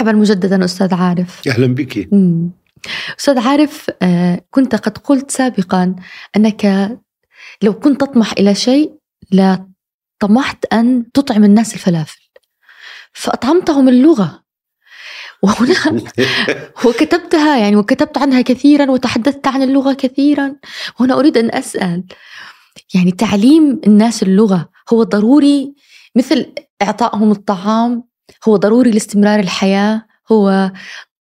مرحبا مجددا أستاذ عارف. أهلا بك. مم. أستاذ عارف آه، كنت قد قلت سابقا أنك لو كنت تطمح إلى شيء لطمحت أن تطعم الناس الفلافل. فأطعمتهم اللغة. وهنا وكتبتها يعني وكتبت عنها كثيرا وتحدثت عن اللغة كثيرا. وهنا أريد أن أسأل يعني تعليم الناس اللغة هو ضروري مثل إعطائهم الطعام هو ضروري لاستمرار الحياة هو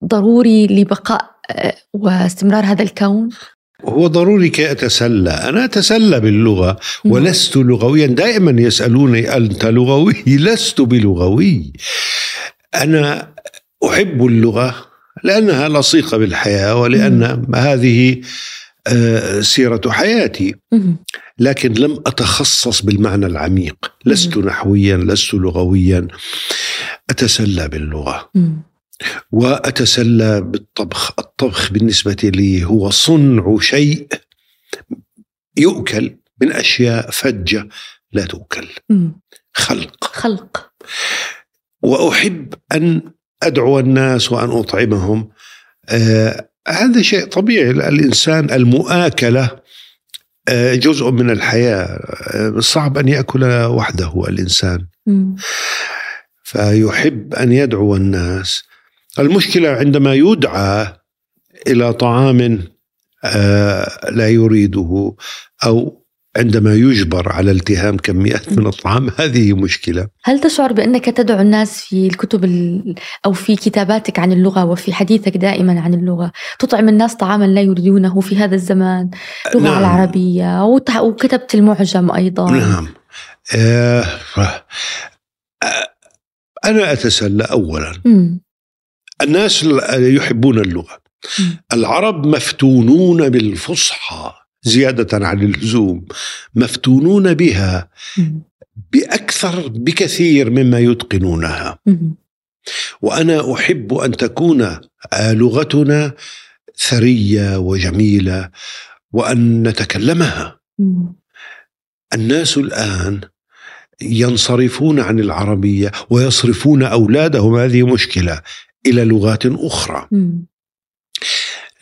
ضروري لبقاء آه، واستمرار هذا الكون. هو ضروري كي أتسلى. أنا أتسلى باللغة ولست لغويا. دائما يسألوني أنت لغوي؟ لست بلغوي. أنا أحب اللغة لأنها لصيقة بالحياة ولأن هذه آه، سيرة حياتي. لكن لم أتخصص بالمعنى العميق. لست نحويا لست لغويا. أتسلى باللغة. وأتسلى بالطبخ. الطبخ بالنسبة لي هو صنع شيء يؤكل من أشياء فجة لا تؤكل. خلق. خلق. وأحب أن أدعو الناس وأن أطعمهم. آه هذا شيء طبيعي. الإنسان المؤاكلة آه جزء من الحياة. آه صعب أن يأكل وحده الإنسان. فيحب أن يدعو الناس. المشكلة عندما يدعى إلى طعام آه لا يريده أو عندما يجبر على التهام كميات من الطعام هذه مشكلة. هل تشعر بأنك تدعو الناس في الكتب أو في كتاباتك عن اللغة وفي حديثك دائما عن اللغة؟ تطعم الناس طعاما لا يريدونه في هذا الزمان. اللغة نعم. العربية وكتبت المعجم أيضا. نعم. آه أنا أتسلى أولا. م. الناس يحبون اللغة. م. العرب مفتونون بالفصحى زيادة عن اللزوم. مفتونون بها بأكثر بكثير مما يتقنونها. وأنا أحب أن تكون لغتنا ثرية وجميلة وأن نتكلمها. الناس الآن ينصرفون عن العربية ويصرفون أولادهم هذه مشكلة إلى لغات أخرى.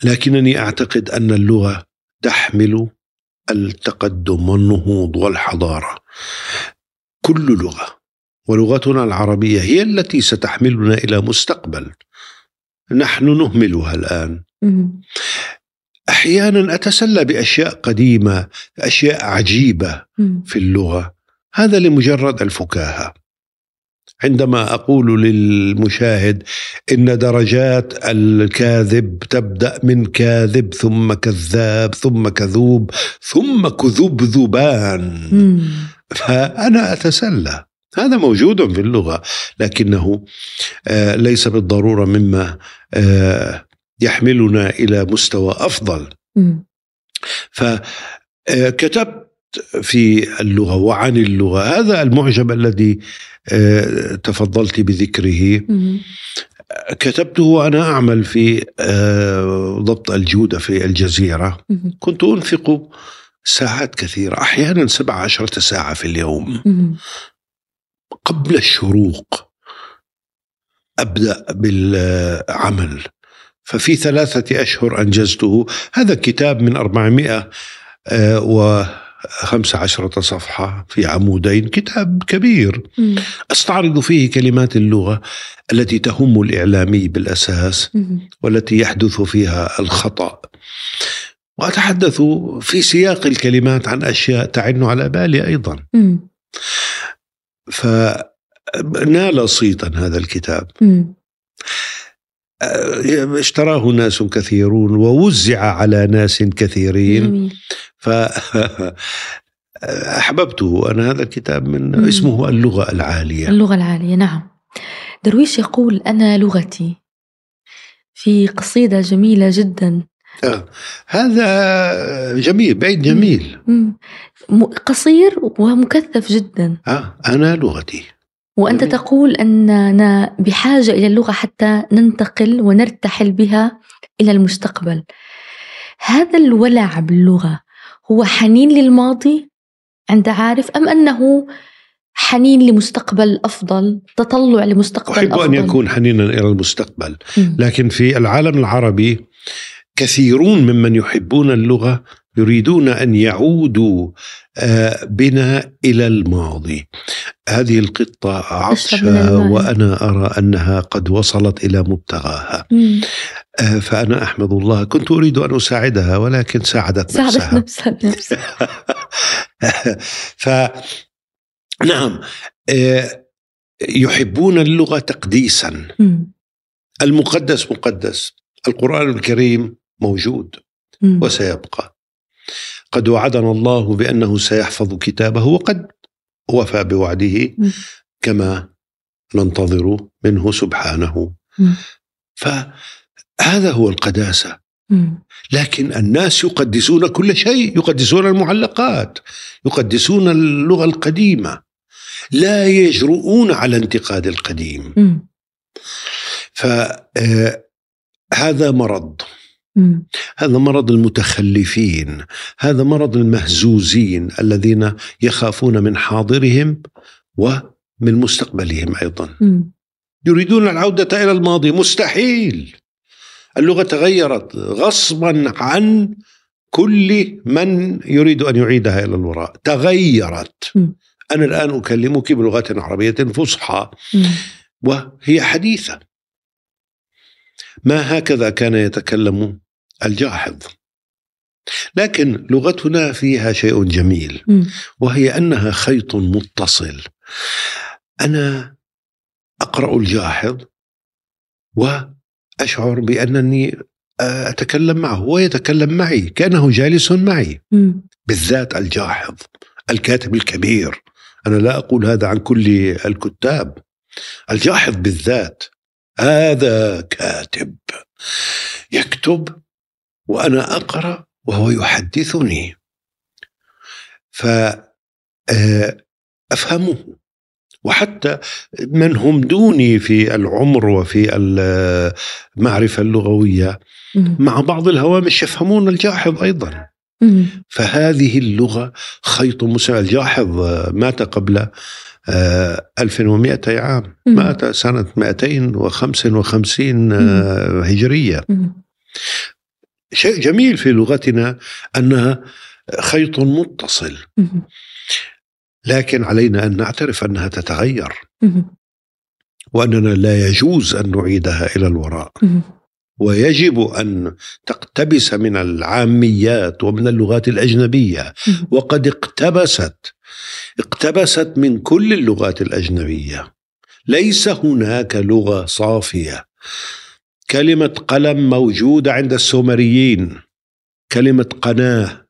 لكنني أعتقد أن اللغة تحمل التقدم والنهوض والحضارة. كل لغة ولغتنا العربية هي التي ستحملنا إلى مستقبل. نحن نهملها الآن. أحيانا أتسلى بأشياء قديمة أشياء عجيبة في اللغة. هذا لمجرد الفكاهة. عندما أقول للمشاهد إن درجات الكاذب تبدأ من كاذب ثم كذاب ثم كذوب ثم كذبذبان. فأنا أتسلى. هذا موجود في اللغة لكنه آه، ليس بالضرورة مما آه، يحملنا إلى مستوى أفضل. فكتبت في اللغة وعن اللغة. هذا المعجم الذي آه، تفضلت بذكره. كتبته وأنا أعمل في آه، ضبط الجودة في الجزيرة. كنت أنفق ساعات كثيرة أحيانا سبع عشرة ساعة في اليوم. قبل الشروق أبدأ بالعمل. ففي ثلاثة أشهر أنجزته. هذا كتاب من 400 آه، و خمسة عشرة صفحة في عمودين كتاب كبير م. أستعرض فيه كلمات اللغة التي تهم الإعلامي بالأساس م. والتي يحدث فيها الخطأ وأتحدث في سياق الكلمات عن أشياء تعن على بالي أيضا م. فنال صيتا هذا الكتاب م. اشتراه ناس كثيرون ووزع على ناس كثيرين جميل. ف أحببته أنا هذا الكتاب من مم. اسمه اللغة العالية اللغة العالية نعم درويش يقول أنا لغتي في قصيدة جميلة جدا آه. هذا جميل بيت جميل مم. قصير ومكثف جدا آه. أنا لغتي وأنت جميل. تقول أننا بحاجة إلى اللغة حتى ننتقل ونرتحل بها إلى المستقبل. هذا الولع باللغة هو حنين للماضي؟ عند عارف؟ أم أنه حنين لمستقبل أفضل؟ تطلع لمستقبل أحب أفضل؟ أن يكون حنينا إلى المستقبل. لكن في العالم العربي كثيرون ممن يحبون اللغة يريدون أن يعودوا آه، بنا إلى الماضي هذه عطشة الماء. وأنا أرى أنها قد وصلت إلى مبتغاها مم. آه، فأنا أحمد الله كنت أريد أن أساعدها ولكن ساعدت ساعدت نفسها نفسها بنفسها ف نعم آه، يحبون اللغة تقديسا مم. المقدس مقدس القرآن الكريم موجود مم. وسيبقى قد وعدنا الله بأنه سيحفظ كتابه وقد وفى بوعده. كما ننتظر منه سبحانه. فهذا هو القداسة. لكن الناس يقدسون كل شيء يقدسون المعلقات يقدسون اللغة القديمة لا يجرؤون على انتقاد القديم. فهذا مرض مم. هذا مرض المتخلفين هذا مرض المهزوزين الذين يخافون من حاضرهم ومن مستقبلهم أيضا مم. يريدون العودة إلى الماضي مستحيل اللغة تغيرت غصبا عن كل من يريد أن يعيدها إلى الوراء تغيرت م. أنا الآن أكلمك بلغة عربية فصحى مم. وهي حديثة ما هكذا كان يتكلم الجاحظ. لكن لغتنا فيها شيء جميل. وهي أنها خيط متصل. أنا أقرأ الجاحظ وأشعر بأنني أتكلم معه ويتكلم معي كأنه جالس معي. بالذات الجاحظ الكاتب الكبير. أنا لا أقول هذا عن كل الكتاب. الجاحظ بالذات هذا كاتب يكتب وأنا أقرأ وهو يحدثني فافهمه وحتى من هم دوني في العمر وفي المعرفة اللغوية مم. مع بعض الهوامش يفهمون الجاحظ أيضا مم. فهذه اللغة خيط مسلم الجاحظ آه، مات قبل آه، 1200 عام مم. مات سنة 255 آه، هجرية. شيء جميل في لغتنا أنها خيط متصل. لكن علينا أن نعترف أنها تتغير مم. وأننا لا يجوز أن نعيدها إلى الوراء. ويجب أن تقتبس من العاميات ومن اللغات الأجنبية مم. وقد اقتبست اقتبست من كل اللغات الأجنبية ليس هناك لغة صافية كلمة قلم موجودة عند السومريين. كلمة قناة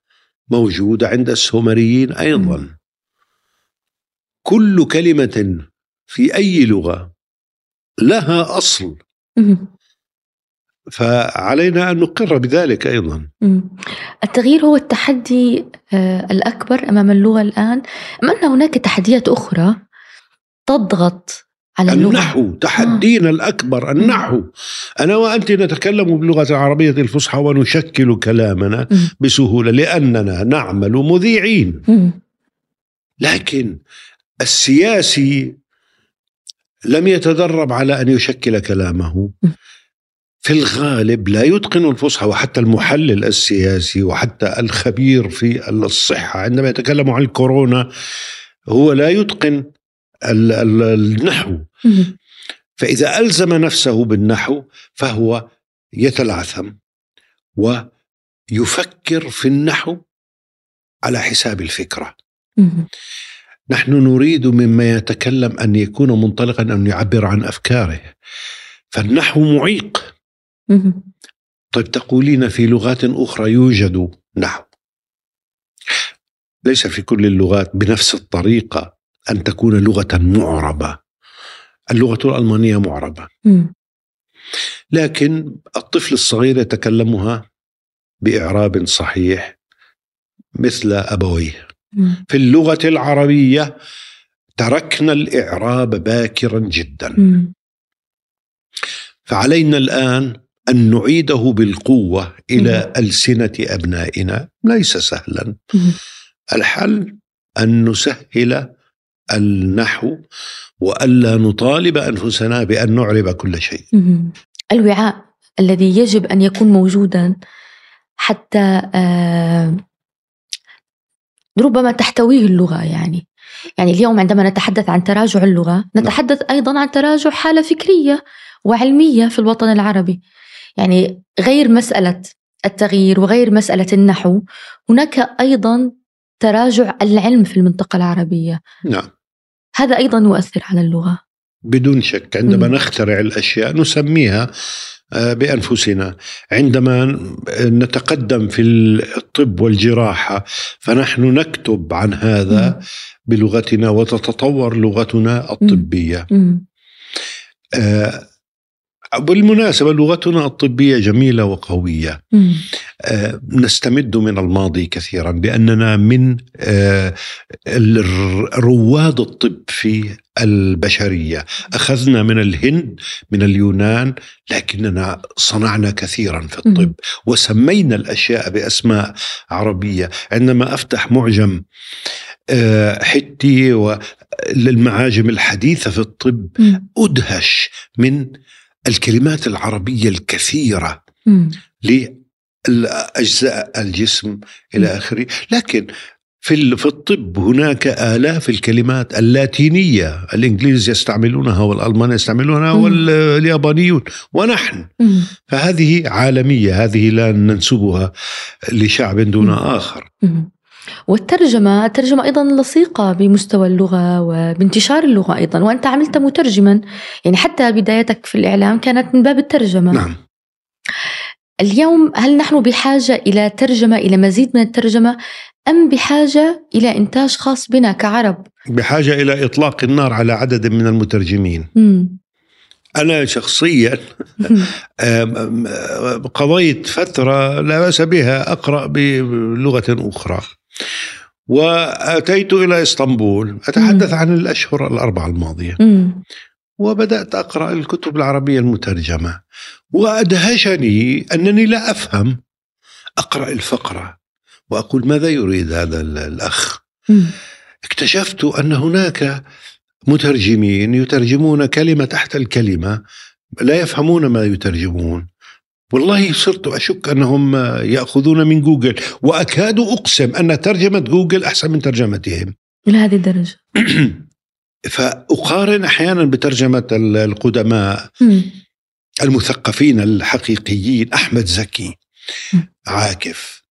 موجودة عند السومريين أيضا. كل كلمة في أي لغة لها أصل. مم. فعلينا أن نقر بذلك أيضا. مم. التغيير هو التحدي آه، الأكبر أمام اللغة الآن. أم أن هناك تحديات أخرى تضغط على اللغة النحو تحدينا الأكبر النحو أنا وأنت نتكلم باللغة العربية الفصحى ونشكل كلامنا مم. بسهولة لأننا نعمل مذيعين مم. لكن السياسي لم يتدرب على أن يشكل كلامه. في الغالب لا يتقن الفصحى وحتى المحلل السياسي وحتى الخبير في الصحة عندما يتكلم عن الكورونا هو لا يتقن ال- ال- النحو. فإذا ألزم نفسه بالنحو فهو يتلعثم ويفكر في النحو على حساب الفكرة. نحن نريد مما يتكلم أن يكون منطلقا أن يعبر عن أفكاره. فالنحو معيق. طيب تقولين في لغات أخرى يوجد نحو. ليس في كل اللغات بنفس الطريقة أن تكون لغة معربة. اللغة الألمانية معربة مم. لكن الطفل الصغير يتكلمها بإعراب صحيح مثل أبويه مم. في اللغة العربية تركنا الإعراب باكرا جدا مم. فعلينا الآن أن نعيده بالقوة إلى ألسنة أبنائنا ليس سهلا. الحل أن نسهل النحو وألا نطالب أنفسنا بأن نعرب كل شيء. الوعاء الذي يجب أن يكون موجودا حتى آه، ربما تحتويه اللغة يعني. يعني اليوم عندما نتحدث عن تراجع اللغة نعم. نتحدث أيضا عن تراجع حالة فكرية وعلمية في الوطن العربي. يعني غير مسألة التغيير وغير مسألة النحو هناك أيضا تراجع العلم في المنطقة العربية. نعم. هذا أيضا يؤثر على اللغة. بدون شك عندما م. نخترع الأشياء نسميها آه، بأنفسنا. عندما نتقدم في الطب والجراحة فنحن نكتب عن هذا بلغتنا وتتطور لغتنا الطبية. آه، بالمناسبة لغتنا الطبية جميلة وقوية. آه نستمد من الماضي كثيرا بأننا من آه رواد الطب في البشرية. أخذنا من الهند من اليونان لكننا صنعنا كثيرا في الطب وسمينا الأشياء بأسماء عربية. عندما أفتح معجم آه، حتي للمعاجم الحديثة في الطب أدهش من الكلمات العربية الكثيرة لأجزاء الجسم إلى آخره. لكن في في الطب هناك آلاف الكلمات اللاتينية الإنجليز يستعملونها والألمان يستعملونها واليابانيون ونحن. فهذه عالمية هذه لا ننسبها لشعب دون آخر. والترجمة الترجمة أيضا لصيقة بمستوى اللغة وبانتشار اللغة أيضا وأنت عملت مترجما. يعني حتى بدايتك في الإعلام كانت من باب الترجمة. نعم. اليوم هل نحن بحاجة إلى ترجمة إلى مزيد من الترجمة أم بحاجة إلى إنتاج خاص بنا كعرب؟ بحاجة إلى إطلاق النار على عدد من المترجمين. م. أنا شخصيا قضيت فترة لا بأس بها أقرأ بلغة أخرى. وأتيت إلى إسطنبول أتحدث عن الأشهر الأربعة الماضية. وبدأت أقرأ الكتب العربية المترجمة. وأدهشني أنني لا أفهم. أقرأ الفقرة وأقول ماذا يريد هذا الأخ؟ اكتشفت أن هناك مترجمين يترجمون كلمة تحت الكلمة لا يفهمون ما يترجمون. والله صرت أشك أنهم يأخذون من جوجل وأكاد أقسم أن ترجمة جوجل أحسن من ترجمتهم. إلى هذه الدرجة. فأقارن أحيانا بترجمة القدماء المثقفين الحقيقيين أحمد زكي عاكف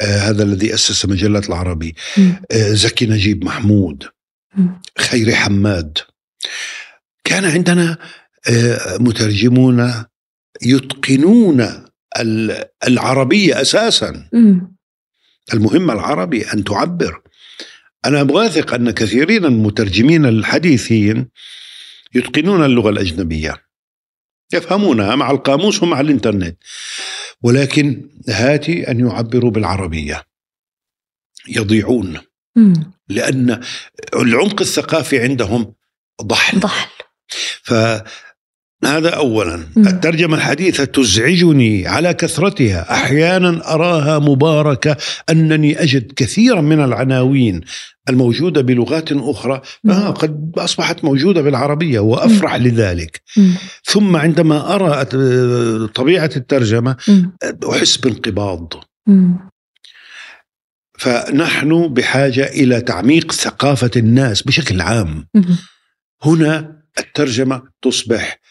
آه هذا الذي أسس مجلة العربي آه زكي نجيب محمود خيري حماد. كان عندنا آه مترجمون يتقنون العربية أساسا. المهم العربي أن تعبر. أنا واثق أن كثيرين من المترجمين الحديثين يتقنون اللغة الأجنبية. يفهمونها مع القاموس ومع الإنترنت. ولكن هاتي أن يعبروا بالعربية. يضيعون. لأن العمق الثقافي عندهم ضحل. ضحل. ف هذا اولا. الترجمة الحديثة تزعجني على كثرتها. أحيانا أراها مباركة أنني أجد كثيرا من العناوين الموجودة بلغات أخرى. آه قد أصبحت موجودة بالعربية وأفرح لذلك. ثم عندما أرى طبيعة الترجمة أحس بانقباض. فنحن بحاجة إلى تعميق ثقافة الناس بشكل عام. هنا الترجمة تصبح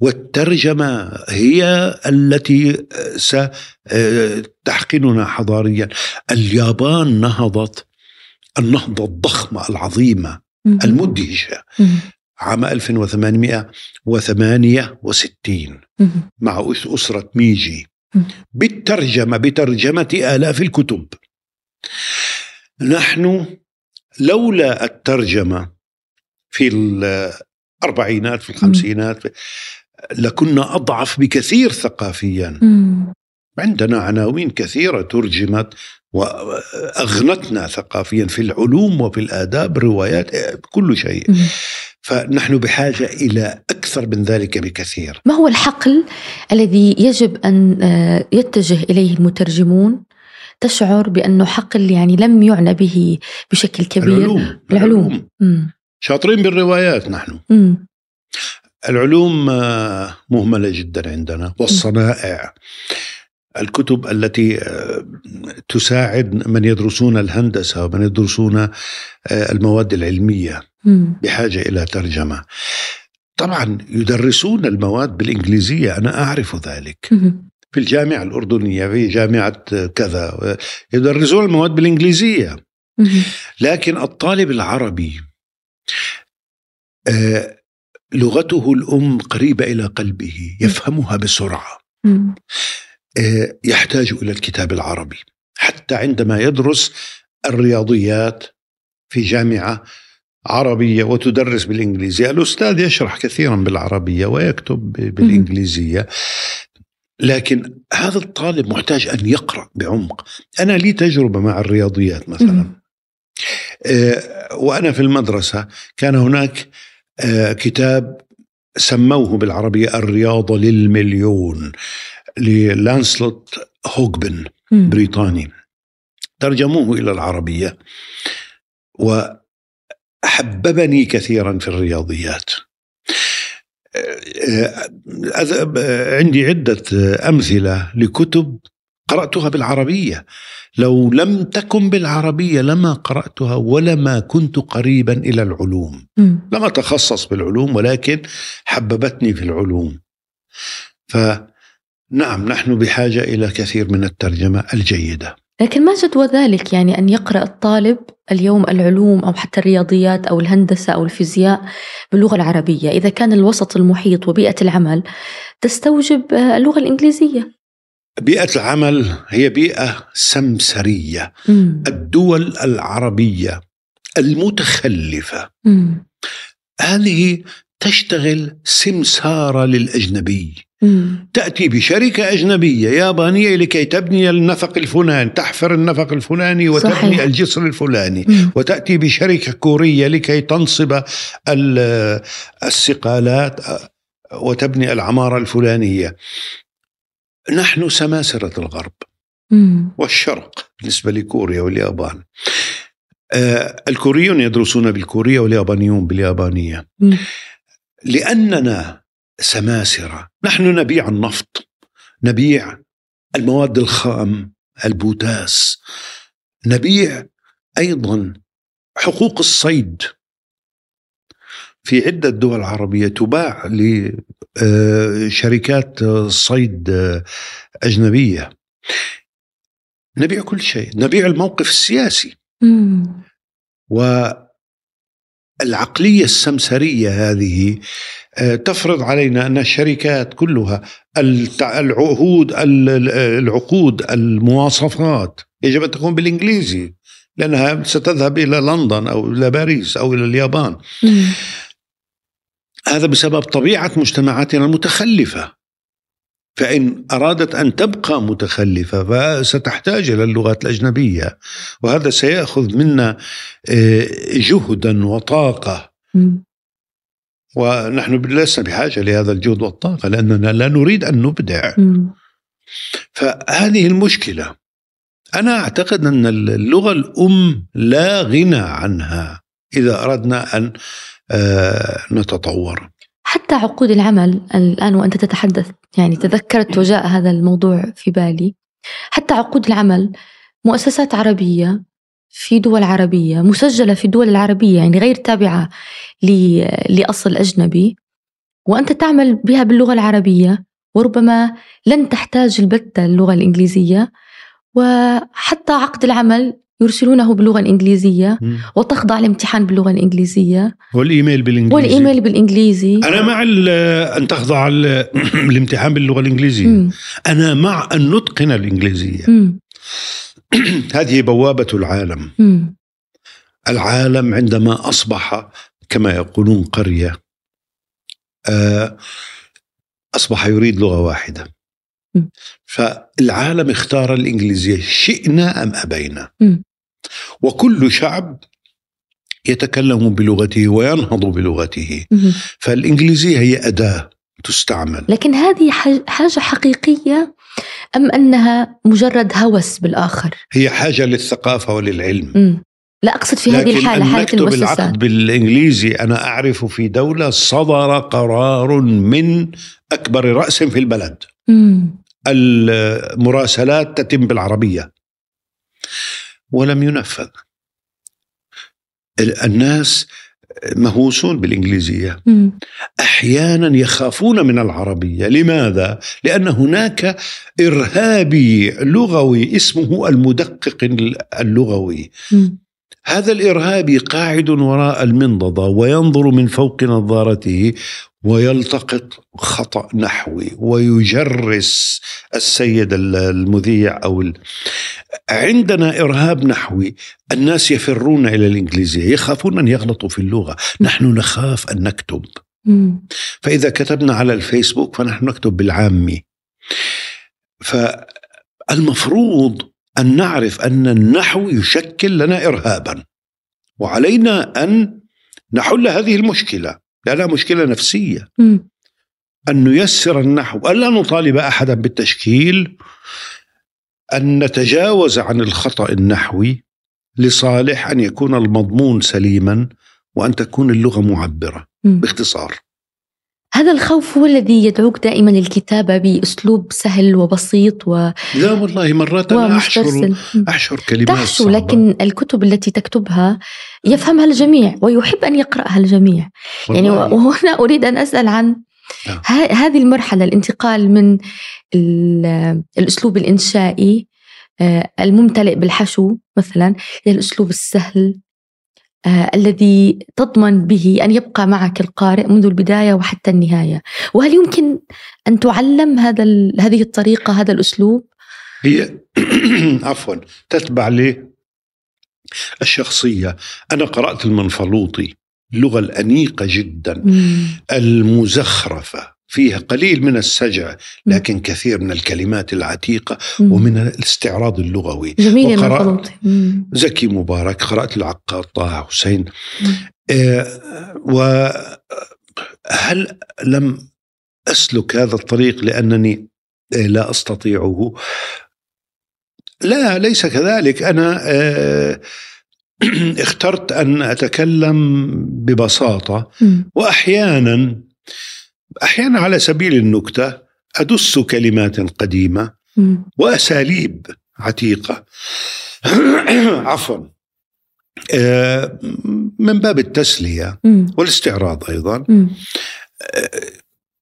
والترجمة هي التي ستحقننا حضاريا. اليابان نهضت النهضة الضخمة العظيمة المدهشة عام 1868 مع أسرة ميجي. بالترجمة بترجمة آلاف الكتب. نحن لولا الترجمة في الأربعينات في الخمسينات لكنا أضعف بكثير ثقافيا. عندنا عناوين كثيرة ترجمت وأغنتنا ثقافيا في العلوم وفي الآداب روايات كل شيء. فنحن بحاجة إلى أكثر من ذلك بكثير. ما هو الحقل الذي يجب أن آه، يتجه إليه المترجمون؟ تشعر بأنه حقل يعني لم يعنى به بشكل كبير؟ العلوم, العلوم. العلوم. شاطرين بالروايات نحن مم. العلوم آه، مهملة جدا عندنا والصنائع الكتب التي آه، تساعد من يدرسون الهندسة ومن يدرسون آه، المواد العلمية مم. بحاجة إلى ترجمة طبعا يدرسون المواد بالإنجليزية أنا أعرف ذلك. في الجامعة الأردنية في جامعة كذا يدرسون المواد بالإنجليزية مم. لكن الطالب العربي لغته الأم قريبة إلى قلبه يفهمها بسرعة. مم. آه، يحتاج إلى الكتاب العربي. حتى عندما يدرس الرياضيات في جامعة عربية وتدرس بالإنجليزية الأستاذ يشرح كثيرا بالعربية ويكتب بالإنجليزية. لكن هذا الطالب محتاج أن يقرأ بعمق. أنا لي تجربة مع الرياضيات مثلا. آه، وأنا في المدرسة كان هناك آه، كتاب سموه بالعربية الرياضة للمليون للانسلوت هوجبن. بريطاني. ترجموه إلى العربية. وحببني كثيرا في الرياضيات. آه، آه، عندي عدة أمثلة لكتب قرأتها بالعربية. لو لم تكن بالعربية لما قرأتها ولما كنت قريبا إلى العلوم. مم. لم أتخصص بالعلوم ولكن حببتني في العلوم. فنعم نحن بحاجة إلى كثير من الترجمة الجيدة. لكن ما جدوى ذلك؟ يعني أن يقرأ الطالب اليوم العلوم أو حتى الرياضيات أو الهندسة أو الفيزياء باللغة العربية. إذا كان الوسط المحيط وبيئة العمل تستوجب اللغة الإنجليزية. بيئة العمل هي بيئة سمسرية مم. الدول العربية المتخلفة مم. هذه تشتغل سمسارة للأجنبي مم. تأتي بشركة أجنبية يابانية لكي تبني النفق الفلاني تحفر النفق الفلاني وتبني صحيح. الجسر الفلاني مم. وتأتي بشركة كورية لكي تنصب ال- السقالات وتبني العمارة الفلانية نحن سماسرة الغرب مم. والشرق بالنسبة لكوريا واليابان آه، الكوريون يدرسون بالكورية واليابانيون باليابانية مم. لأننا سماسرة نحن نبيع النفط نبيع المواد الخام البوتاس نبيع أيضا حقوق الصيد في عدة دول عربية تباع لشركات صيد آه، أجنبية نبيع كل شيء نبيع الموقف السياسي مم. والعقلية السمسرية هذه آه، تفرض علينا أن الشركات كلها العهود ال- العقود المواصفات يجب أن تكون بالإنجليزي لأنها ستذهب إلى لندن أو إلى باريس أو إلى اليابان مم. هذا بسبب طبيعة مجتمعاتنا المتخلفة فإن أرادت أن تبقى متخلفة فستحتاج إلى اللغات الأجنبية وهذا سيأخذ منا آه، جهدا وطاقة مم. ونحن لسنا بحاجة لهذا الجهد والطاقة لأننا لا نريد أن نبدع. فهذه المشكلة أنا أعتقد أن اللغة الأم لا غنى عنها إذا أردنا أن آه، نتطور. حتى عقود العمل الآن وأنت تتحدث يعني تذكرت وجاء هذا الموضوع في بالي. حتى عقود العمل مؤسسات عربية في دول عربية مسجلة في الدول العربية يعني غير تابعة لأصل أجنبي وأنت تعمل بها باللغة العربية وربما لن تحتاج البتة اللغة الإنجليزية. وحتى عقد العمل يرسلونه باللغة الإنجليزية وتخضع الامتحان باللغة الإنجليزية والإيميل بالإنجليزي والإيميل بالإنجليزي أنا مع أن تخضع ال- الامتحان باللغة الإنجليزية مم. أنا مع أن نتقن الإنجليزية مم. هذه بوابة العالم مم. العالم عندما أصبح كما يقولون قرية آه، أصبح يريد لغة واحدة. فالعالم اختار الإنجليزية شئنا أم أبينا. وكل شعب يتكلم بلغته وينهض بلغته. فالإنجليزية هي أداة تستعمل. لكن هذه حاجة حقيقية أم أنها مجرد هوس بالآخر؟ هي حاجة للثقافة وللعلم. مم. لا أقصد في هذه الحالة حالة نكتب المؤسسات العقد بالإنجليزي أنا أعرف في دولة صدر قرار من أكبر رأس في البلد. مم. المراسلات تتم بالعربية. ولم ينفذ الناس مهووسون بالإنجليزية مم. أحيانا يخافون من العربية، لماذا؟ لأن هناك إرهابي لغوي اسمه المدقق اللغوي، مم. هذا الارهابي قاعد وراء المنضدة وينظر من فوق نظارته ويلتقط خطأ نحوي ويجرس السيد المذيع أو ال... عندنا إرهاب نحوي. الناس يفرون إلى الإنجليزية يخافون أن يغلطوا في اللغة. نحن نخاف أن نكتب. مم. فإذا كتبنا على الفيسبوك فنحن نكتب بالعامي. فالمفروض أن نعرف أن النحو يشكل لنا إرهابا وعلينا أن نحل هذه المشكلة لأنها مشكلة نفسية. أن نيسر النحو ألا نطالب أحدا بالتشكيل أن نتجاوز عن الخطأ النحوي لصالح أن يكون المضمون سليما وأن تكون اللغة معبرة. باختصار هذا الخوف هو الذي يدعوك دائما للكتابة بأسلوب سهل وبسيط و... لا والله مرات أنا أحشر. أحشر كلمات تحشو صعبة. لكن الكتب التي تكتبها يفهمها الجميع ويحب أن يقرأها الجميع يعني والله. وهنا أريد أن أسأل عن نعم. هذه المرحلة الانتقال من ال- الأسلوب الإنشائي آه، الممتلئ بالحشو مثلا إلى الأسلوب السهل الذي تضمن به أن يبقى معك القارئ منذ البداية وحتى النهاية وهل يمكن أن تعلم هذا هذه الطريقة هذا الأسلوب؟ هي عفوا تتبع لي الشخصية أنا قرأت المنفلوطي اللغة الأنيقة جدا مم. المزخرفة فيها قليل من السجع لكن كثير من الكلمات العتيقة. ومن الاستعراض اللغوي جميل وقرأت. زكي مبارك قرأت العقاد طه حسين. آه، وهل لم أسلك هذا الطريق لأنني آه، لا أستطيعه لا ليس كذلك أنا آه، اخترت أن أتكلم ببساطة مم. أحيانا على سبيل النكتة أدس كلمات قديمة. وأساليب عتيقة عفوا آه، من باب التسلية. والاستعراض أيضا مم.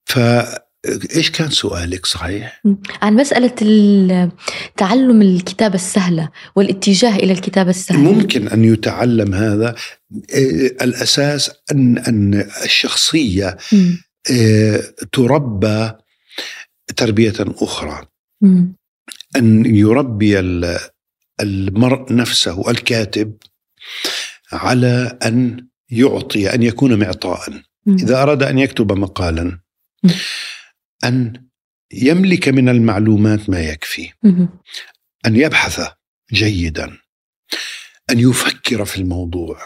فإيش كان سؤالك صحيح؟ عن مسألة تعلم الكتابة السهلة والاتجاه إلى الكتابة السهلة ممكن أن يتعلم هذا آه، الأساس أن أن الشخصية مم. آه، تربى تربية أخرى مم. أن يربي ال- المرء نفسه الكاتب على أن يعطي أن يكون معطاء مم. إذا أراد أن يكتب مقالا. أن يملك من المعلومات ما يكفي. أن يبحث جيدا أن يفكر في الموضوع.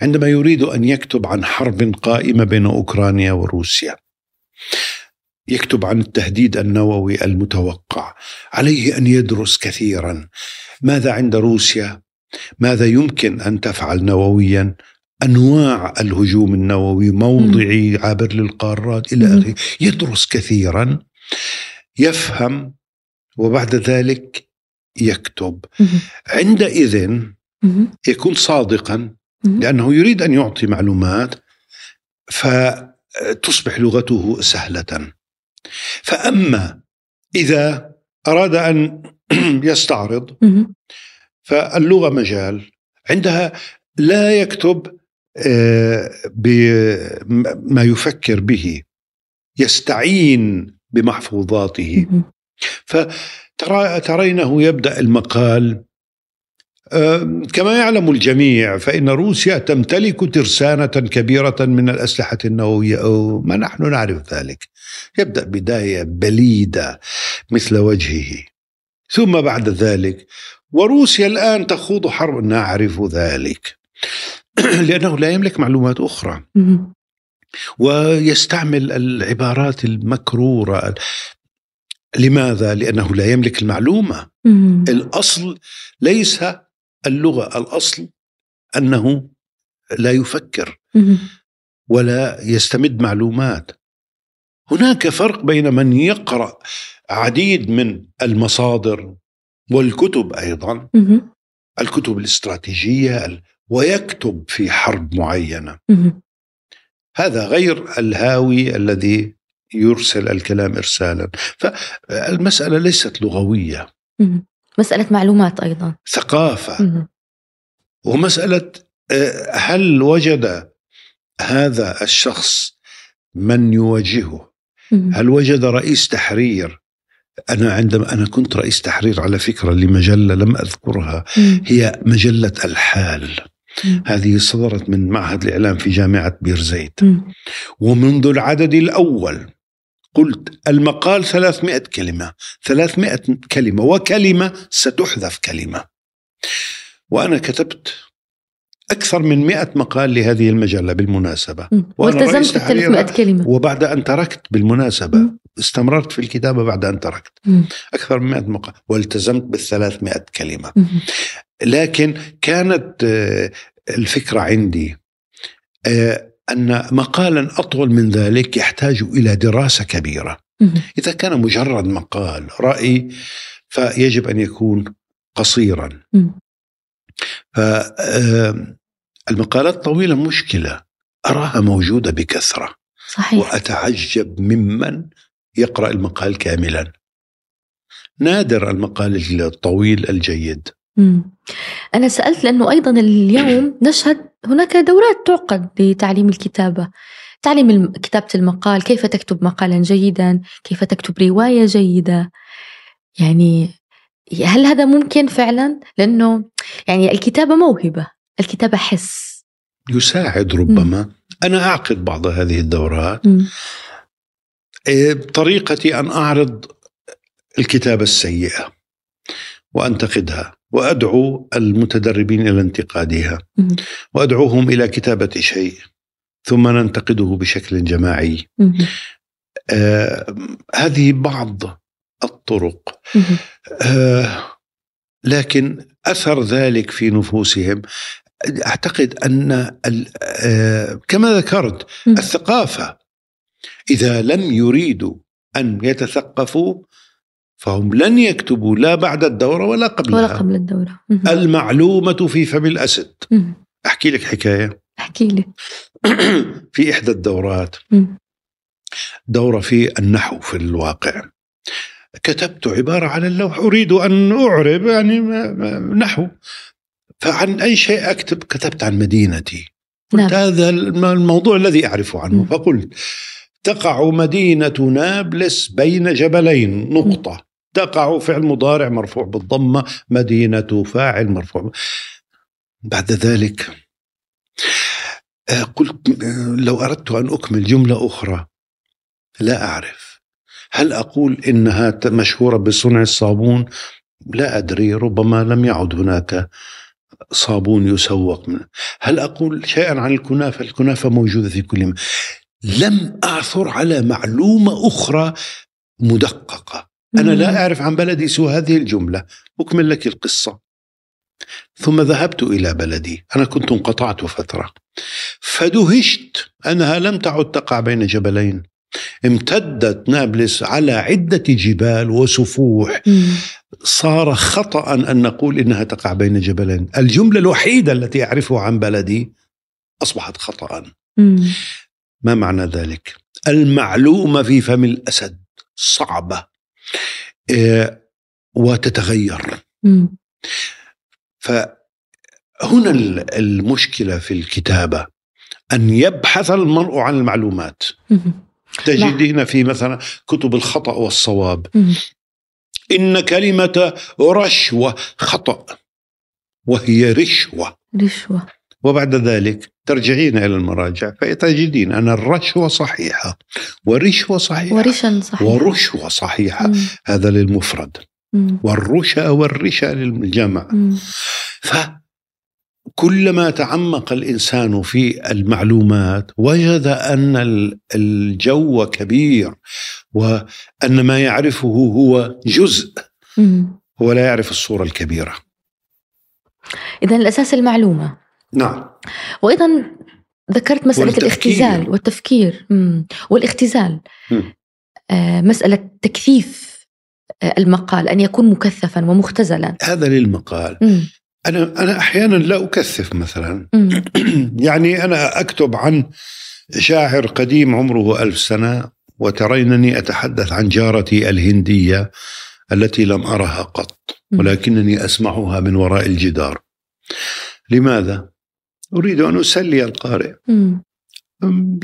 عندما يريد أن يكتب عن حرب قائمة بين أوكرانيا وروسيا يكتب عن التهديد النووي المتوقع عليه أن يدرس كثيرا ماذا عند روسيا ماذا يمكن أن تفعل نوويا أنواع الهجوم النووي موضعي عابر للقارات إلى مم. آخره يدرس كثيرا يفهم وبعد ذلك يكتب. عندئذ. يكون صادقا. لأنه يريد أن يعطي معلومات فتصبح لغته سهلة فأما إذا أراد أن يستعرض. فاللغة مجال عندها لا يكتب آه، بما يفكر به يستعين بمحفوظاته. فترى ترينه يبدأ المقال كما يعلم الجميع فإن روسيا تمتلك ترسانة كبيرة من الأسلحة النووية أو ما نحن نعرف ذلك يبدأ بداية بليدة مثل وجهه ثم بعد ذلك وروسيا الآن تخوض حرب نعرف ذلك لأنه لا يملك معلومات أخرى مم. ويستعمل العبارات المكرورة لماذا؟ لأنه لا يملك المعلومة مم. الأصل ليس اللغة الأصل أنه لا يفكر. ولا يستمد معلومات هناك فرق بين من يقرأ عديد من المصادر والكتب أيضا. الكتب الاستراتيجية ال- ويكتب في حرب معينة. هذا غير الهاوي الذي يرسل الكلام ارسالا فالمسألة ليست لغوية. مسألة معلومات أيضا ثقافة مهم. ومسألة آه، هل وجد هذا الشخص من يواجهه. هل وجد رئيس تحرير أنا عندما أنا كنت رئيس تحرير على فكرة لمجلة لم أذكرها مهم. هي مجلة الحال. هذه صدرت من معهد الإعلام في جامعة بيرزيت. ومنذ العدد الأول قلت المقال 300 كلمة 300 كلمة وكلمة ستحذف كلمة وأنا كتبت أكثر من 100 مقال لهذه مهم. وأنا والتزمت تحرير 300 كلمة وبعد أن تركت بالمناسبة مم. استمررت في الكتابة بعد أن تركت مهم. أكثر من 100 مقال والتزمت بال 300 كلمة مهم. لكن كانت آه، الفكرة عندي أن مقالا أطول من ذلك يحتاج إلى دراسة كبيرة. مهم. إذا كان مجرد مقال رأي فيجب أن يكون قصيرا. مهم. فالمقالات الطويله مشكلة. أراها موجودة بكثرة. صحيح. وأتعجب ممن يقرأ المقال كاملا. نادر المقال الطويل الجيد. مم. أنا سألت لأنه أيضا اليوم نشهد هناك دورات تعقد لتعليم الكتابة. تعليم كتابة المقال كيف تكتب مقالا جيدا؟ كيف تكتب رواية جيدة؟ يعني هل هذا ممكن فعلا؟ لأنه يعني الكتابة موهبة الكتابة حس. يساعد ربما. أنا أعقد بعض هذه الدورات. إيه، بطريقتي أن أعرض الكتابة السيئة وأنتقدها. وأدعو المتدربين إلى انتقادها. وأدعوهم إلى كتابة شيء ثم ننتقده بشكل جماعي. آه هذه بعض الطرق. آه لكن أثر ذلك في نفوسهم أعتقد أن ال- آه كما ذكرت. الثقافة إذا لم يريدوا أن يتثقفوا فهم لن يكتبوا لا بعد الدورة ولا قبلها. ولا قبل الدورة. مم. المعلومة في فم الأسد. مم. أحكي لك حكاية. أحكي لي. في إحدى الدورات. مم. دورة في النحو في الواقع. كتبت عبارة على اللوح. أريد أن أعرب يعني نحو. فعن أي شيء أكتب؟ كتبت عن مدينتي. قلت نعم. هذا الم- الموضوع الذي أعرفه عنه. فقلت تقع مدينة نابلس بين جبلين. نقطة. تقع فعل مضارع مرفوع بالضمة مدينة فاعل مرفوع. بعد ذلك آه، قلت آه، لو أردت أن أكمل جملة أخرى لا أعرف. هل أقول إنها ت- مشهورة بصنع الصابون؟ لا أدري ربما لم يعد هناك صابون يسوق من هل أقول شيئا عن الكنافة؟ الكنافة موجودة في كل مكان لم أعثر على معلومة أخرى مدققة. أنا لا أعرف عن بلدي سوى هذه الجملة. أكمل لك القصة. ثم ذهبت إلى بلدي. أنا كنت انقطعت فترة. فدهشت أنها لم تعد تقع بين جبلين. امتدت نابلس على عدة جبال وسفوح. صار خطأ أن نقول إنها تقع بين جبلين. الجملة الوحيدة التي أعرفها عن بلدي أصبحت خطأ. مم. ما معنى ذلك؟ المعلومة في فم الأسد صعبة. آه، وتتغير. مم. فهنا ال- المشكلة في الكتابة. أن يبحث المرء عن المعلومات. تجدين في مثلا كتب الخطأ والصواب. مم. إن كلمة رشوة خطأ وهي رشوة. رشوة. وبعد ذلك ترجعين إلى المراجع فتجدين أن الرشوة صحيحة ورشوة صحيحة ورشا صحيح ورشوة صحيحة مم. هذا للمفرد مم. والرشا والرشا للجمع مم. فكلما تعمق الإنسان في المعلومات وجد أن ال- الجو كبير وأن ما يعرفه هو جزء مم. ولا يعرف الصورة الكبيرة إذا الأساس المعلومة نعم وأيضا ذكرت مسألة والتفكير. الاختزال والتفكير مم. والاختزال مم. آه مسألة تكثيف آه المقال أن يكون مكثفا ومختزلا هذا للمقال مم. أنا أنا أحيانا لا أكثف مثلا مم. يعني أنا أكتب عن شاعر قديم عمره ألف سنة وترينني أتحدث عن جارتي الهندية التي لم أرها قط. ولكنني أسمعها من وراء الجدار لماذا؟ أريد أن أسلي القارئ. مم.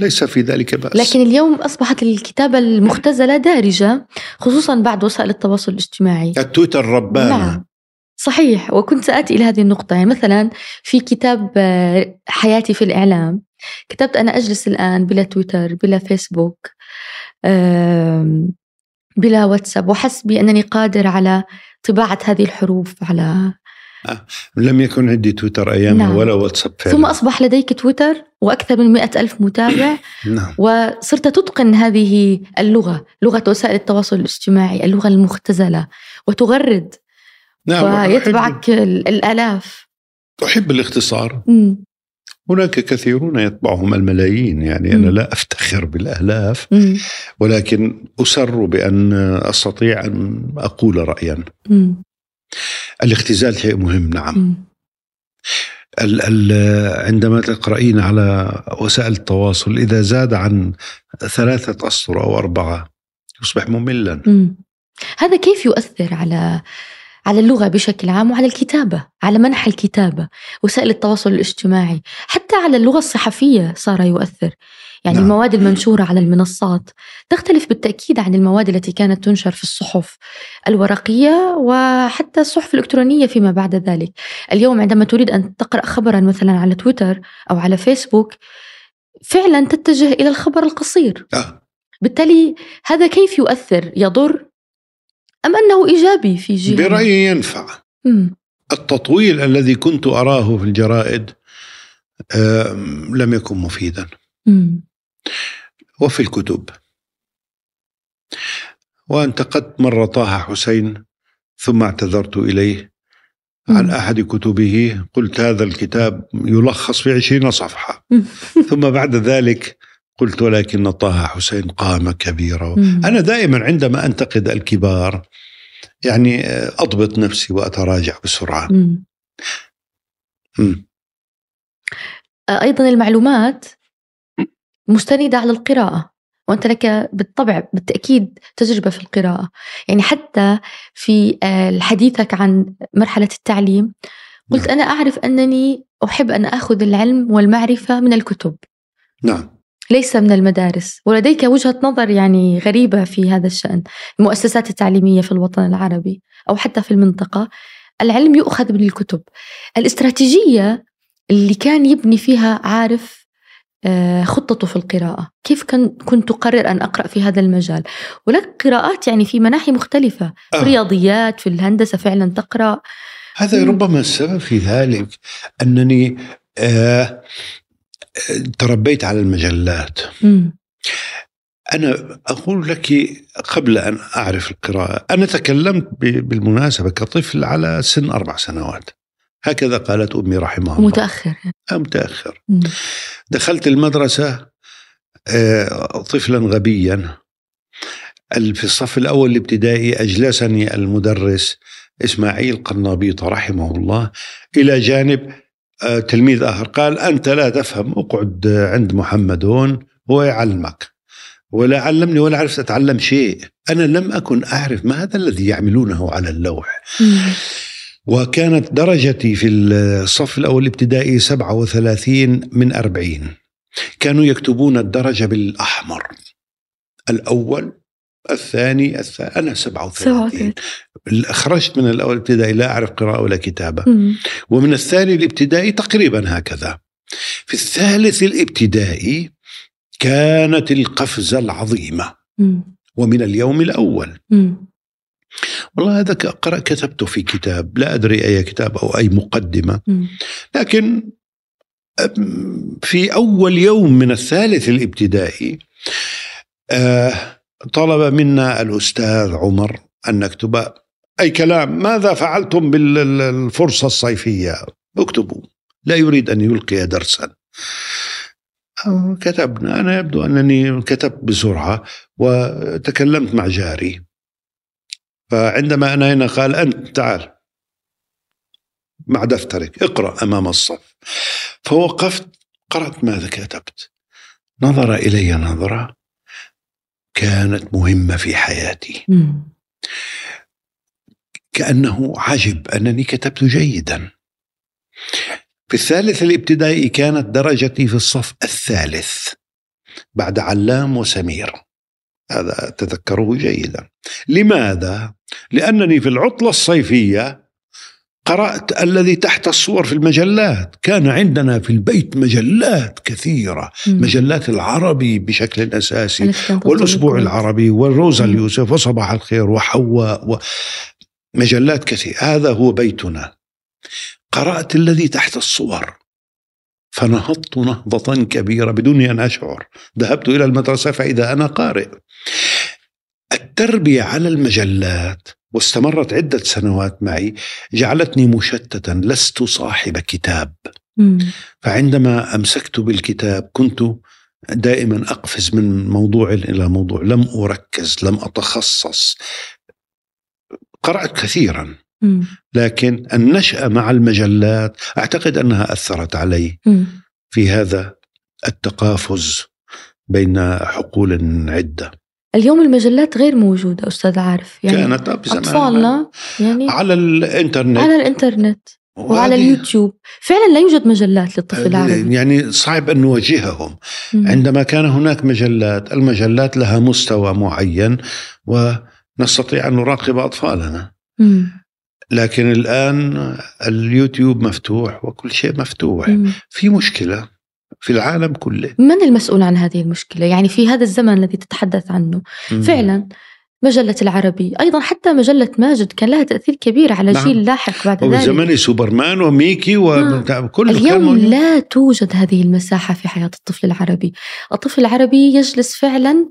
ليس في ذلك بأس. لكن اليوم أصبحت الكتابة المختزلة دارجة خصوصا بعد وسائل التواصل الاجتماعي. التويتر ربانا. نعم. صحيح. وكنت سآتي إلى هذه النقطة. يعني مثلا في كتاب آه، حياتي في الإعلام. كتبت أنا أجلس الآن بلا تويتر بلا فيسبوك بلا واتساب. وحسبي أنني قادر على طباعة هذه الحروف على لم يكن عندي تويتر أيامها نعم. ولا واتساب فعلا ثم أصبح لديك تويتر وأكثر من مئة ألف متابع نعم وصرت تتقن هذه اللغة لغة وسائل التواصل الاجتماعي اللغة المختزلة وتغرد نعم ويتبعك ال- الآلاف أحب, أحب الاختصار مم. هناك كثيرون يتبعهم الملايين يعني أنا. لا أفتخر بالآلاف مم. ولكن أسر بأن أستطيع أن أقول رأيا مم. الاختزال شيء مهم نعم مم. ال ال عندما تقرأين على وسائل التواصل إذا زاد عن ثلاثة أسطر أو أربعة يصبح مملا مم. هذا كيف يؤثر على على اللغة بشكل عام وعلى الكتابة على منح الكتابة وسائل التواصل الاجتماعي حتى على اللغة الصحفية صار يؤثر يعني نعم. المواد المنشورة على المنصات تختلف بالتأكيد عن المواد التي كانت تنشر في الصحف الورقية وحتى الصحف الإلكترونية فيما بعد ذلك اليوم عندما تريد أن تقرأ خبرا مثلا على تويتر أو على فيسبوك فعلا تتجه إلى الخبر القصير آه. بالتالي هذا كيف يؤثر يضر أم أنه إيجابي في جهة برأيي ينفع. التطويل الذي كنت أراه في الجرائد لم يكن مفيدا. وفي الكتب وانتقدت مرة طه حسين ثم اعتذرت إليه عن. أحد كتبه قلت هذا الكتاب يلخص في عشرين صفحة. ثم بعد ذلك قلت ولكن طه حسين قامة كبيرة مم. أنا دائما عندما أنتقد الكبار يعني أضبط نفسي وأتراجع بسرعة مم. مم. أيضا المعلومات مستندة على القراءة وأنت لك بالطبع بالتأكيد تجربة في القراءة. يعني حتى في آه، حديثك عن مرحلة التعليم قلت نعم. أنا أعرف أنني أحب أن أخذ العلم والمعرفة من الكتب. نعم. ليس من المدارس. ولديك وجهة نظر يعني غريبة في هذا الشأن المؤسسات التعليمية في الوطن العربي أو حتى في المنطقة. العلم يؤخذ من الكتب. الاستراتيجية اللي كان يبني فيها عارف خطته في القراءة كيف كنت تقرر أن أقرأ في هذا المجال ولك قراءات يعني في مناحي مختلفة في آه. الرياضيات في الهندسة فعلا تقرأ هذا. ربما السبب في ذلك أنني آه آه، تربيت على المجلات مم. أنا أقول لك قبل أن أعرف القراءة أنا تكلمت بالمناسبة كطفل على سن أربع سنوات هكذا قالت أمي رحمها الله. متأخر. أه، متأخر. دخلت المدرسة آه، طفلا غبيا. في الصف الأول الابتدائي أجلسني المدرس إسماعيل قرنابيطة رحمه الله. إلى جانب آه، تلميذ آخر. قال أنت لا تفهم اقعد عند محمد هون هو يعلمك. ولا علمني ولا عرفت أتعلم شيء. أنا لم أكن أعرف ما هذا الذي يعملونه على اللوح. وكانت درجتي في الصف الأول الابتدائي 37 من 40 كانوا يكتبون الدرجة بالأحمر. الأول الثاني الثاني أنا 37 خرجت من الأول الابتدائي لا أعرف قراءة ولا كتابة. مم. ومن الثاني الابتدائي تقريبا هكذا. في الثالث الابتدائي كانت القفزة العظيمة. مم. ومن اليوم الأول. مم. والله هذا قرأ كتبته في كتاب لا أدري أي كتاب أو أي مقدمة. لكن في أول يوم من الثالث الابتدائي آه، طلب منا الأستاذ عمر أن نكتب أي كلام. ماذا فعلتم بالفرصة الصيفية؟ اكتبوا. لا يريد أن يلقي درسا. كتبنا. أنا يبدو أنني كتبت بسرعة وتكلمت مع جاري. فعندما أنا هنا قال أنت تعال. مع دفترك اقرأ أمام الصف. فوقفت قرأت ماذا كتبت. نظر إلي نظرة كانت مهمة في حياتي. كأنه عجب أنني كتبت جيدا. في الثالث الابتدائي كانت درجتي في الصف الثالث بعد علام وسمير. هذا أتذكره جيدا. لماذا؟ لأنني في العطلة الصيفية قرأت الذي تحت الصور في المجلات. كان عندنا في البيت مجلات كثيرة. مم. مجلات العربي بشكل أساسي والأسبوع العربي والروزا اليوسف وصباح الخير وحواء و... مجلات كثيرة. هذا هو بيتنا. قرأت الذي تحت الصور. فنهضت نهضة كبيرة بدون أن أشعر. ذهبت إلى المدرسة فإذا أنا قارئ. التربية على المجلات واستمرت عدة سنوات معي جعلتني مشتتا لست صاحب كتاب. فعندما أمسكت بالكتاب كنت دائما أقفز من موضوع إلى موضوع. لم أركز لم أتخصص. قرأت كثيرا. لكن النشأة مع المجلات أعتقد أنها أثرت علي. في هذا التقافز بين حقول عدة. اليوم المجلات غير موجودة أستاذ عارف. يعني كانت أطفالنا يعني على الإنترنت. على الإنترنت وعلى اليوتيوب. فعلا لا يوجد مجلات للطفل العربي يعني صعب أن نواجههم. عندما كان هناك مجلات المجلات لها مستوى معين ونستطيع أن نراقب أطفالنا. لكن الآن اليوتيوب مفتوح وكل شيء مفتوح في مشكلة في العالم كله من المسؤول عن هذه المشكلة؟ يعني في هذا الزمن الذي تتحدث عنه مم. فعلا مجلة العربي أيضا حتى مجلة ماجد كان لها تأثير كبير على نعم. جيل لاحق بعد ذلك زمن سوبرمان وميكي وكل نعم. اليوم لا توجد هذه المساحة في حياة الطفل العربي الطفل العربي يجلس فعلا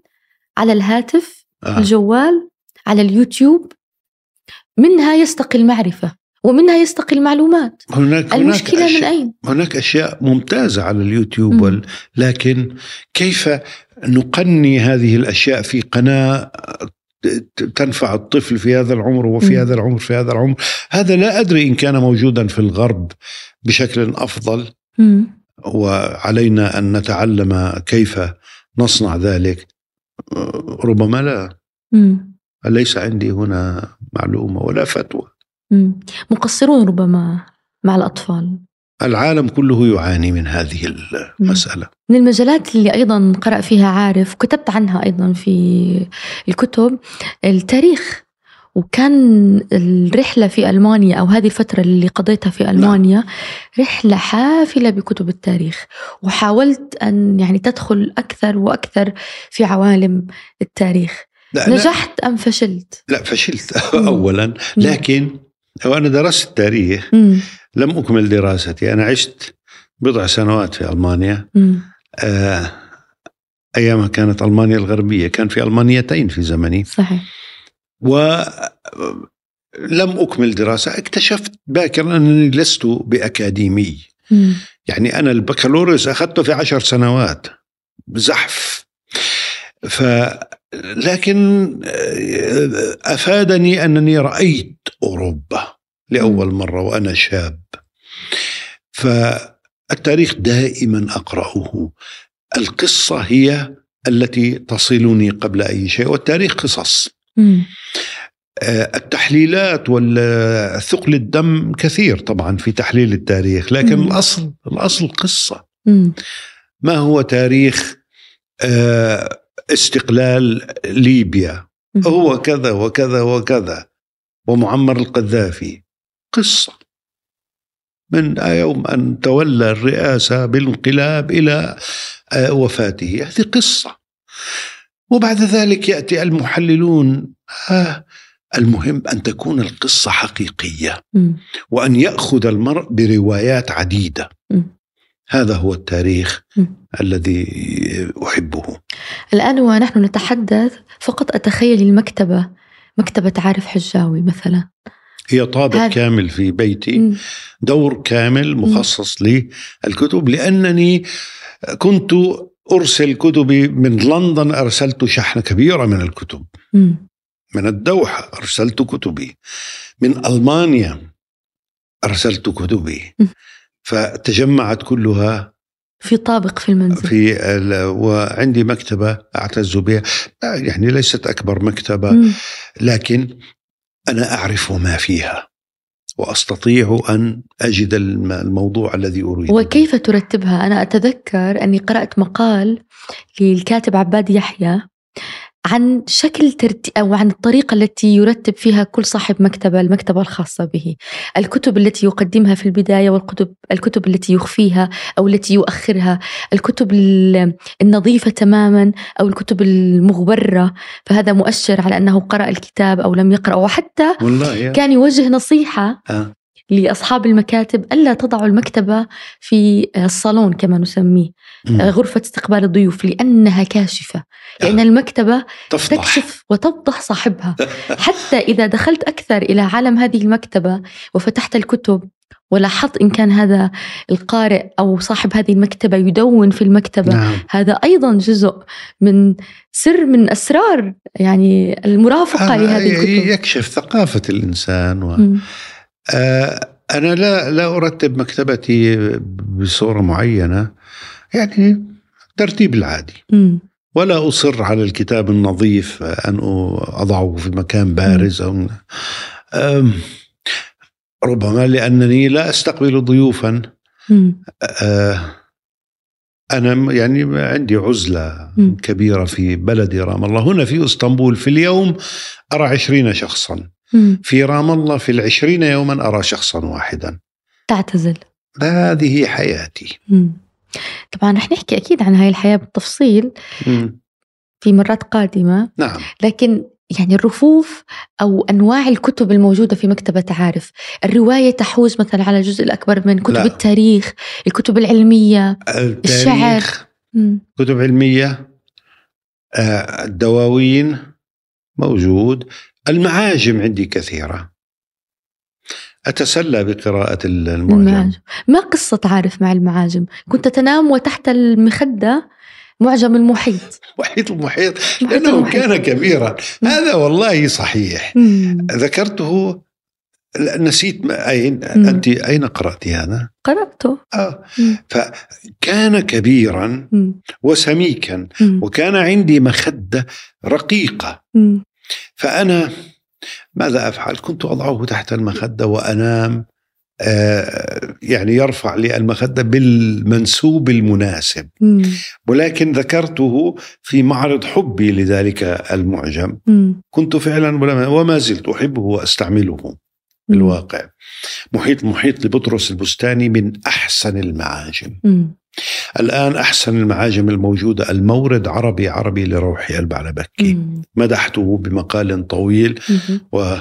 على الهاتف آه. الجوال على اليوتيوب منها يستقي المعرفة ومنها يستقي المعلومات هناك المشكلة هناك من أين؟ هناك أشياء ممتازة على اليوتيوب وال... لكن كيف نقني هذه الأشياء في قناة تنفع الطفل في هذا العمر وفي م. هذا العمر في هذا العمر هذا لا أدري إن كان موجودا في الغرب بشكل أفضل م. وعلينا أن نتعلم كيف نصنع ذلك ربما لا م. ليس عندي هنا معلومة ولا فتوى؟ مقصرون ربما مع الأطفال. العالم كله يعاني من هذه المسألة. من المجالات اللي أيضا قرأ فيها عارف وكتبت عنها أيضا في الكتب التاريخ. وكان الرحلة في ألمانيا أو هذه الفترة اللي قضيتها في ألمانيا نعم. رحلة حافلة بكتب التاريخ. وحاولت أن يعني تدخل أكثر وأكثر في عوالم التاريخ. لا نجحت أم فشلت؟ لا فشلت أولا. لكن وأنا درست التاريخ لم أكمل دراستي. أنا عشت بضع سنوات في ألمانيا. آه أيامها كانت ألمانيا الغربية. كان في ألمانيتين في زمني. صحيح. ولم أكمل دراسة. اكتشفت باكرا أنني لست بأكاديمي. مم. يعني أنا البكالوريوس أخذته في عشر سنوات. بزحف. ف لكن آه، أفادني أنني رأيت أوروبا لأول مرة وأنا شاب. فالتاريخ دائما أقرأه. القصة هي التي تصلني قبل أي شيء والتاريخ قصص. آه، التحليلات والثقل الدم كثير طبعا في تحليل التاريخ لكن م. الأصل الأصل قصة. م. ما هو تاريخ آه استقلال ليبيا. هو كذا وكذا وكذا. ومعمر القذافي. قصة. من يوم أن تولى الرئاسة بالانقلاب إلى وفاته. هذه قصة. وبعد ذلك يأتي المحللون. آه المهم أن تكون القصة حقيقية. وأن يأخذ المرء بروايات عديدة. هذا هو التاريخ م. الذي أحبه الآن ونحن نتحدث فقط أتخيل المكتبة مكتبة عارف حجاوي مثلا هي طابق هذا- كامل في بيتي مم. دور كامل مخصص للكتب لأنني كنت أرسل كتبي من لندن أرسلت شحنة كبيرة من الكتب مم. من الدوحة أرسلت كتبي من ألمانيا أرسلت كتبي م. فتجمعت كلها في طابق في المنزل في وعندي مكتبة أعتز بها يعني ليست أكبر مكتبة. لكن أنا أعرف ما فيها وأستطيع أن أجد الم- الموضوع الذي أريده وكيف ترتبها؟ أنا أتذكر أني قرأت مقال للكاتب عباد يحيى عن شكل ترتيب أو عن الطريقة التي يرتب فيها كل صاحب مكتبة المكتبة الخاصة به. الكتب التي يقدمها في البداية والكتب الكتب التي يخفيها أو التي يؤخرها. الكتب ال- النظيفة تماما أو الكتب المغبرة. فهذا مؤشر على أنه قرأ الكتاب أو لم يقرأ. وحتى والله كان يوجه نصيحة آه. لأصحاب المكاتب ألا تضعوا المكتبة في الصالون كما نسميه مم. غرفة استقبال الضيوف لأنها كاشفة لأن المكتبة تفضح. تكشف وتفضح صاحبها. حتى إذا دخلت أكثر إلى عالم هذه المكتبة وفتحت الكتب ولاحظت إن كان هذا القارئ أو صاحب هذه المكتبة يدون في المكتبة نعم. هذا أيضا جزء من سر من أسرار يعني المرافقة آه، لهذه الكتب. يكشف ثقافة الإنسان و... آه، أنا لا لا أرتب مكتبتي بصورة معينة يعني ترتيب العادي مم. ولا أصر على الكتاب النظيف أن أضعه في مكان بارز أو أم، ربما لأنني لا أستقبل ضيوفا. آه، أنا يعني عندي عزلة مم. كبيرة في بلدي رام الله هنا في إسطنبول في اليوم أرى عشرين شخصا. في رام الله في العشرين يوما أرى شخصا واحدا تعتزل هذه حياتي مم. طبعا رح نحكي أكيد عن هاي الحياة بالتفصيل مم. في مرات قادمة نعم لكن يعني الرفوف أو أنواع الكتب الموجودة في مكتبة عارف الرواية تحوز مثلا على الجزء الأكبر من كتب لا. التاريخ الكتب العلمية الشعر. مم. كتب علمية آه، الدواوين موجود المعاجم عندي كثيرة أتسلى بقراءة المعجم المعاجم ما قصة عارف مع المعاجم كنت تنام وتحت المخدة معجم المحيط محيط المحيط محيط لأنه المحيط. كان كبيرا هذا والله صحيح مم. ذكرته نسيت أين مم. أنت أين قرأت هذا؟ قرأته آه. مم. فكان كبيرا مم. وسميكا مم. وكان عندي مخدة رقيقة مم. فأنا ماذا أفعل؟ كنت أضعه تحت المخدة وأنام آه، يعني يرفع لي المخدة بالمنسوب المناسب مم. ولكن ذكرته في معرض حبي لذلك المعجم مم. كنت فعلا وما زلت أحبه وأستعمله. الواقع محيط محيط لبطرس البستاني من أحسن المعاجم مم. الآن أحسن المعاجم الموجودة المورد عربي عربي لروحي البعلبكي مم. مدحته بمقال طويل مم. و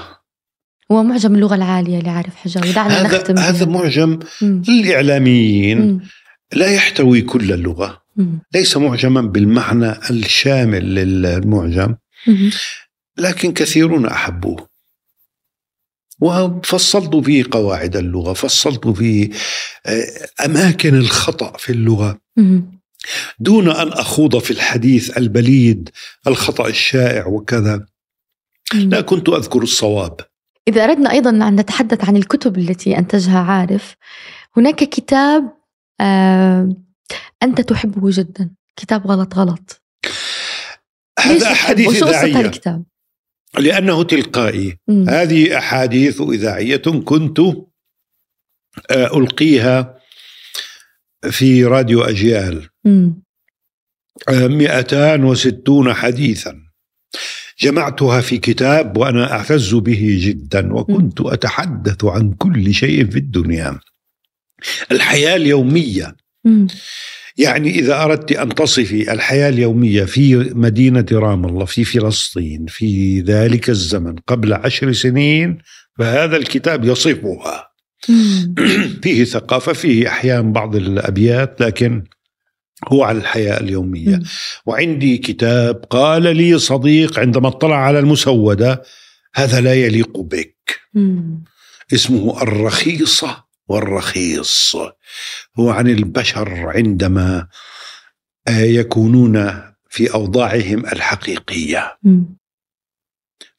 هو معجم اللغة العالية لعارف حجاوي دعنا هذا نختم هذا. معجم مم. للإعلاميين مم. لا يحتوي كل اللغة مم. ليس معجما بالمعنى الشامل للمعجم مم. لكن كثيرون أحبوه وفصلت فيه قواعد اللغة فصلت فيه آه، أماكن الخطأ في اللغة. مم. دون أن أخوض في الحديث البليد الخطأ الشائع وكذا. لا كنت أذكر الصواب. إذا أردنا أيضا أن نتحدث عن الكتب التي أنتجها عارف هناك كتاب آه أنت تحبه جدا. كتاب غلط غلط. هذا شو قصة هذا إذاعية الكتاب؟ لأنه تلقائي مم. هذه أحاديث إذاعية كنت آه، ألقيها في راديو أجيال. آه، 260 حديثا جمعتها في كتاب وأنا أعتز به جدا وكنت أتحدث عن كل شيء في الدنيا الحياة اليومية مم. يعني إذا أردت أن تصفي الحياة اليومية في مدينة رام الله في فلسطين في ذلك الزمن قبل عشر سنين فهذا الكتاب يصفها. فيه ثقافة فيه أحيانا بعض الأبيات لكن هو على الحياة اليومية. وعندي كتاب قال لي صديق عندما اطلع على المسودة هذا لا يليق بك. اسمه الرخيصة والرخيص. هو عن البشر عندما آه، يكونون في أوضاعهم الحقيقية. مم.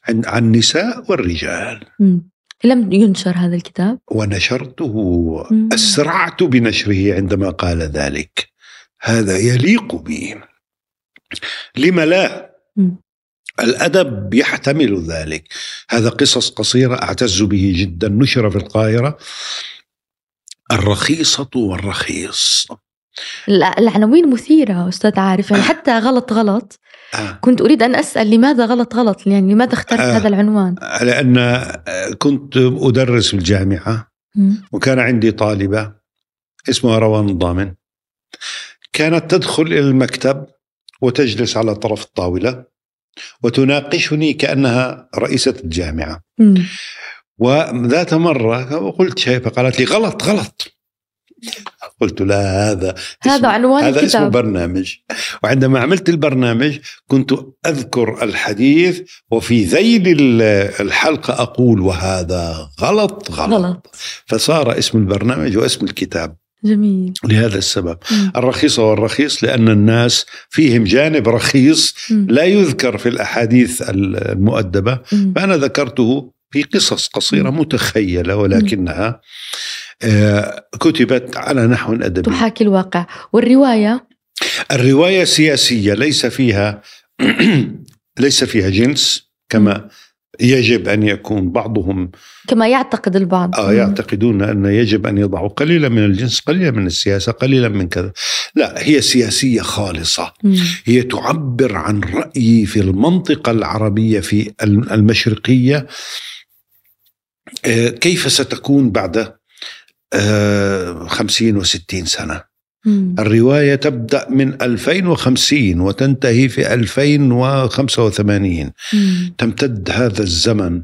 عن عن النساء والرجال. مم. لم ينشر هذا الكتاب؟ ونشرته. مم. أسرعت بنشره عندما قال ذلك. هذا يليق بي. لم لا؟ مم. الأدب يحتمل ذلك. هذا قصص قصيرة أعتز به جدا. نشر في القاهرة. الرخيصة والرخيص الع- العناوين مثيرة أستاذ عارف يعني حتى غلط غلط آه. كنت أريد أن أسأل لماذا غلط غلط يعني لماذا اخترت آه. هذا العنوان لأن كنت أدرس في الجامعة. وكان عندي طالبة اسمها روان الضامن كانت تدخل إلى المكتب وتجلس على طرف الطاولة وتناقشني كأنها رئيسة الجامعة مم. وذات مرة قلت شيء فقالت لي غلط غلط قلت لا هذا هذا عنوان هذا اسمه برنامج وعندما عملت البرنامج كنت أذكر الحديث وفي ذيل ال- الحلقة أقول وهذا غلط غلط, غلط. غلط فصار اسم البرنامج واسم الكتاب جميل لهذا السبب مم. الرخيصة والرخيص لأن الناس فيهم جانب رخيص مم. لا يذكر في الأحاديث المؤدبة مم. فأنا ذكرته في قصص قصيرة متخيلة ولكنها آه، كتبت على نحو أدبي. تحاكي الواقع. والرواية؟ الرواية سياسية ليس فيها ليس فيها جنس كما يجب أن يكون بعضهم. كما يعتقد البعض. آه. يعتقدون أن يجب أن يضعوا قليلا من الجنس قليلا من السياسة قليلا من كذا. لا هي سياسية خالصة. مم. هي تعبر عن رأيي في المنطقة العربية في المشرقية. كيف ستكون بعد آه، خمسين وستين سنة مم. الرواية تبدأ من 2050 وتنتهي في 2085 مم. تمتد هذا الزمن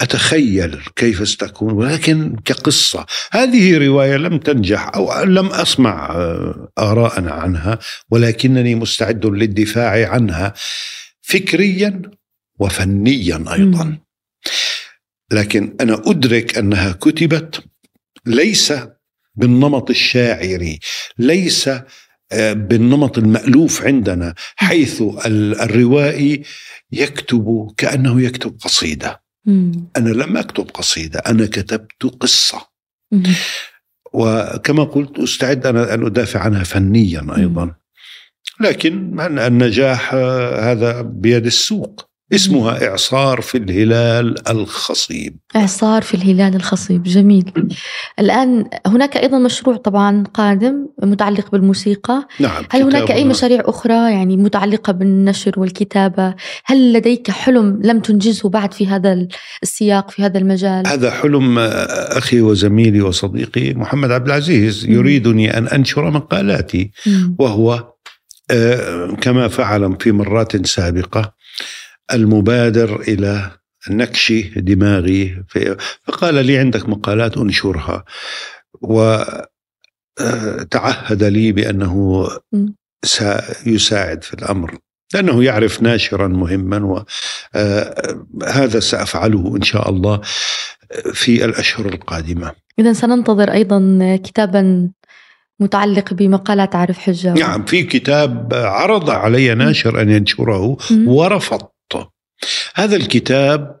أتخيل كيف ستكون ولكن كقصة هذه رواية لم تنجح أو لم أسمع آه، آراء عنها ولكنني مستعد للدفاع عنها فكريا وفنيا أيضا مم. لكن أنا أدرك أنها كتبت ليس بالنمط الشاعري ليس آه، بالنمط المألوف عندنا حيث ال- الروائي يكتب كأنه يكتب قصيدة. أنا لم أكتب قصيدة أنا كتبت قصة. وكما قلت أستعد أنا أن أدافع عنها فنيا أيضا. لكن النجاح آه، هذا بيد السوق. اسمها إعصار في الهلال الخصيب. إعصار في الهلال الخصيب جميل. الآن هناك أيضا مشروع طبعا قادم متعلق بالموسيقى. نعم هل هناك أي مشاريع أخرى يعني متعلقة بالنشر والكتابة؟ هل لديك حلم لم تنجزه بعد في هذا السياق في هذا المجال؟ هذا حلم أخي وزميلي وصديقي محمد عبد العزيز. يريدني أن أنشر مقالاتي. وهو آه، كما فعل في مرات سابقة المبادر إلى نكش دماغي. فقال لي عندك مقالات أنشرها. وتعهد لي بأنه مم. سيساعد في الأمر. لأنه يعرف ناشرا مهما وهذا سأفعله إن شاء الله في الأشهر القادمة. إذا سننتظر أيضا كتابا متعلق بمقالات عارف حجة. نعم في كتاب عرض علي ناشر أن ينشره مم. هذا الكتاب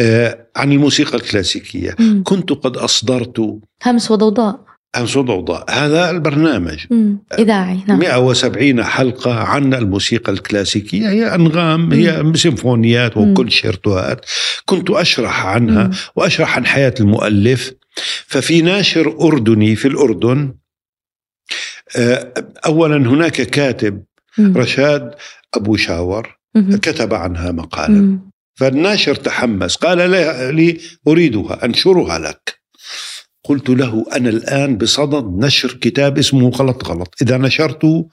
آه، عن الموسيقى الكلاسيكية. مم. كنت قد أصدرت همس وضوضاء. أنصد ضوضاء هذا البرنامج. مم. إذاعي. نعم. 170 حلقة عن الموسيقى الكلاسيكية. هي أنغام هي سيمفونيات مم. وكونشيرتوهات. كنت أشرح عنها مم. وأشرح عن حياة المؤلف. ففي ناشر أردني في الأردن آه، أولا هناك كاتب مم. رشاد أبو شاور. كتب عنها مقالا. فالناشر تحمس قال لي- أريدها أنشرها لك. قلت له أنا الآن بصدد نشر كتاب اسمه غلط غلط. إذا نشرته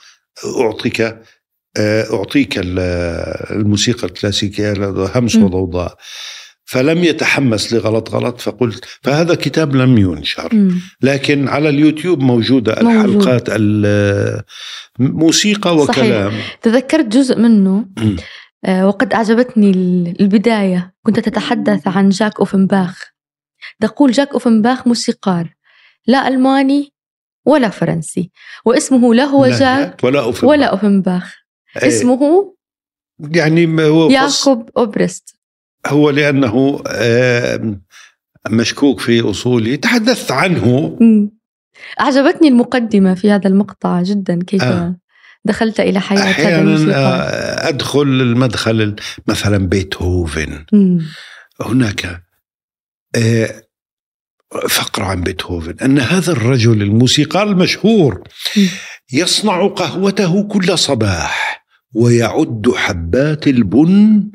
أعطيك أعطيك ال- الموسيقى الكلاسيكية همس. وضوضاء. فلم يتحمس لغلط غلط فقلت فهذا كتاب لم ينشر. لكن على اليوتيوب موجودة موجود. الحلقات ال- موسيقى صحيح. وكلام تذكرت جزء منه. آه، وقد أعجبتني ال- البداية كنت تتحدث عن جاك أوفنباخ تقول جاك أوفنباخ موسيقار لا ألماني ولا فرنسي واسمه لا هو لا جاك ولا أوفنباخ. ولا أوفنباخ إيه. اسمه يعني هو ياكوب أوبرست هو لأنه آه، مشكوك في أصوله تحدثت عنه مم. أعجبتني المقدمة في هذا المقطع جدا كيف آه. دخلت إلى حياة هذا أحيانا الموسيقار آه، أدخل المدخل مثلا بيتهوفن مم. هناك آه، فقرة عن بيتهوفن أن هذا الرجل الموسيقار المشهور. يصنع قهوته كل صباح ويعد حبات البن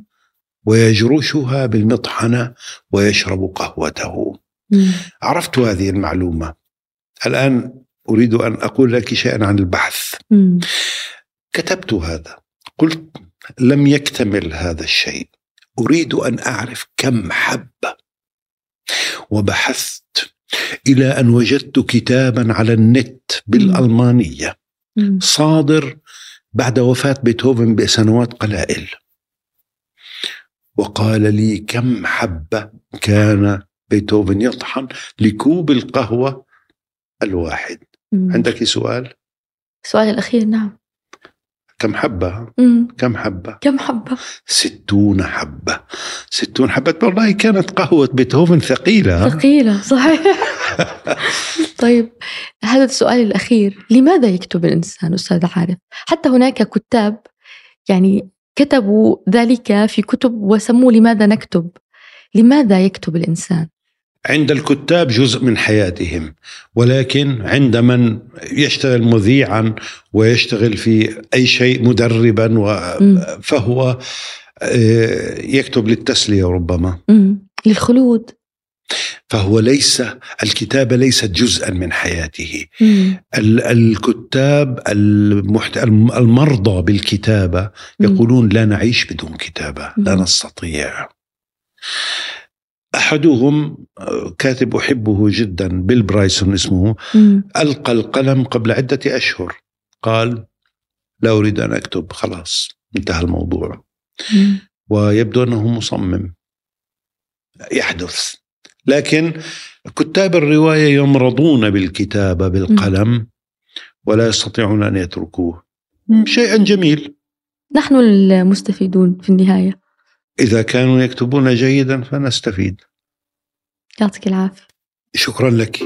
ويجرشها بالمطحنة ويشرب قهوته. مم. عرفت هذه المعلومة. الآن أريد أن أقول لك شيئا عن البحث. مم. كتبت هذا. قلت لم يكتمل هذا الشيء. أريد أن أعرف كم حبه وبحثت إلى أن وجدت كتابا على النت بالألمانية. مم. صادر بعد وفاة بيتهوفن بسنوات قلائل. وقال لي كم حبة كان بيتهوفن يطحن لكوب القهوة الواحد. مم. عندك سؤال؟ السؤال الأخير نعم. كم حبة؟ مم. كم حبة؟ كم حبة؟ ستون حبة. ستون حبة والله كانت قهوة بيتهوفن ثقيلة. ثقيلة صحيح. طيب هذا السؤال الأخير. لماذا يكتب الإنسان أستاذ عارف حتى هناك كتاب يعني كتبوا ذلك في كتب وسموه لماذا نكتب لماذا يكتب الإنسان عند الكتاب جزء من حياتهم ولكن عند من يشتغل مذيعا ويشتغل في أي شيء مدربا. فهو آه، يكتب للتسلية ربما مم. للخلود فهو ليس الكتابة ليست جزءا من حياته مم. ال- الكتاب المحت... الم- المرضى بالكتابة مم. يقولون لا نعيش بدون كتابة لا. نستطيع أحدهم آه، كاتب أحبه جدا بيل برايسون اسمه مم. ألقى القلم قبل عدة أشهر قال لا أريد أن أكتب خلاص انتهى الموضوع مم. ويبدو أنه مصمم يحدث لكن كتاب الرواية يمرضون بالكتابة بالقلم ولا يستطيعون أن يتركوه. شيئا جميل. نحن المستفيدون في النهاية. إذا كانوا يكتبون جيدا فنستفيد. يعطيك العافية. شكرا لك.